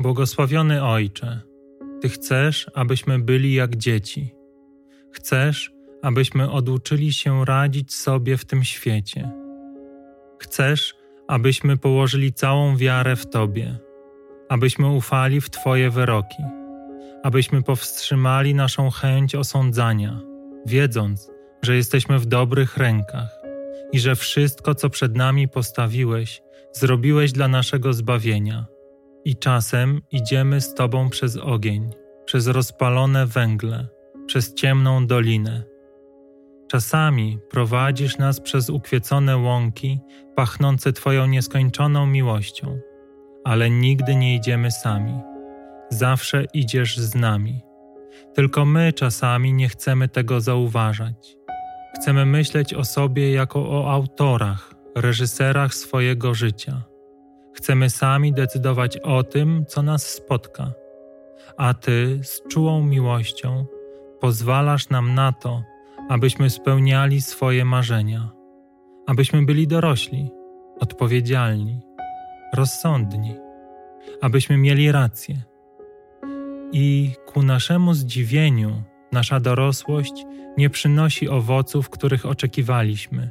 Błogosławiony Ojcze, Ty chcesz, abyśmy byli jak dzieci. Chcesz, abyśmy oduczyli się radzić sobie w tym świecie. Chcesz, abyśmy położyli całą wiarę w Tobie, abyśmy ufali w Twoje wyroki, abyśmy powstrzymali naszą chęć osądzania, wiedząc, że jesteśmy w dobrych rękach i że wszystko, co przed nami postawiłeś, zrobiłeś dla naszego zbawienia. I czasem idziemy z Tobą przez ogień, przez rozpalone węgle, przez ciemną dolinę. Czasami prowadzisz nas przez ukwiecone łąki, pachnące Twoją nieskończoną miłością, ale nigdy nie idziemy sami. Zawsze idziesz z nami. Tylko my czasami nie chcemy tego zauważać. Chcemy myśleć o sobie jako o autorach, reżyserach swojego życia. Chcemy sami decydować o tym, co nas spotka, a Ty z czułą miłością pozwalasz nam na to, abyśmy spełniali swoje marzenia, abyśmy byli dorośli, odpowiedzialni, rozsądni, abyśmy mieli rację. I ku naszemu zdziwieniu, nasza dorosłość nie przynosi owoców, których oczekiwaliśmy.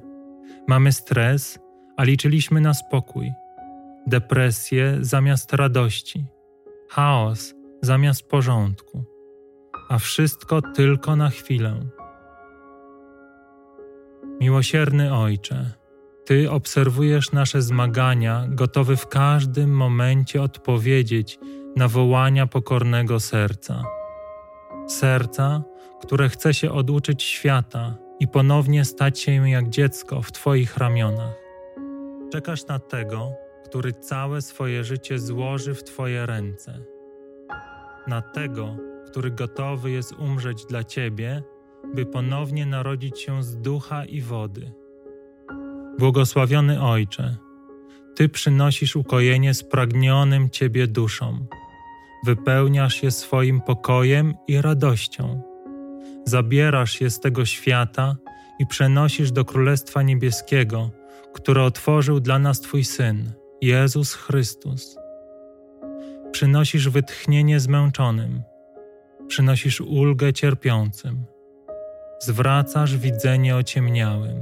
Mamy stres, a liczyliśmy na spokój, depresję zamiast radości, chaos zamiast porządku, a wszystko tylko na chwilę. Miłosierny Ojcze, Ty obserwujesz nasze zmagania, gotowy w każdym momencie odpowiedzieć na wołania pokornego serca. Serca, które chce się oduczyć świata i ponownie stać się jak dziecko w Twoich ramionach. Czekasz na tego, który całe swoje życie złoży w Twoje ręce. Na tego, który gotowy jest umrzeć dla Ciebie, by ponownie narodzić się z ducha i wody. Błogosławiony Ojcze, Ty przynosisz ukojenie spragnionym Ciebie duszom, wypełniasz je swoim pokojem i radością zabierasz je z tego świata i przenosisz do Królestwa Niebieskiego, które otworzył dla nas Twój Syn, Jezus Chrystus. Przynosisz wytchnienie zmęczonym, przynosisz ulgę cierpiącym, zwracasz widzenie ociemniałym,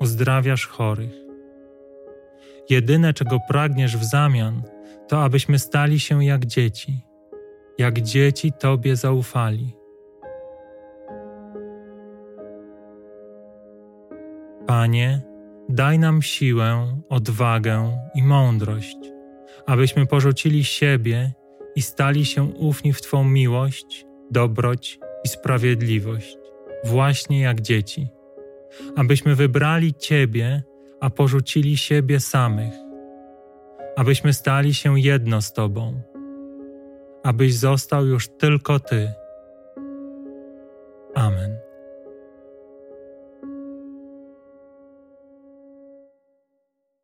uzdrawiasz chorych. Jedyne, czego pragniesz w zamian, to abyśmy stali się jak dzieci, jak dzieci Tobie zaufali. Panie, daj nam siłę, odwagę i mądrość, abyśmy porzucili siebie i stali się ufni w Twą miłość, dobroć i sprawiedliwość, właśnie jak dzieci. Abyśmy wybrali Ciebie, a porzucili siebie samych. Abyśmy stali się jedno z Tobą. Abyś został już tylko Ty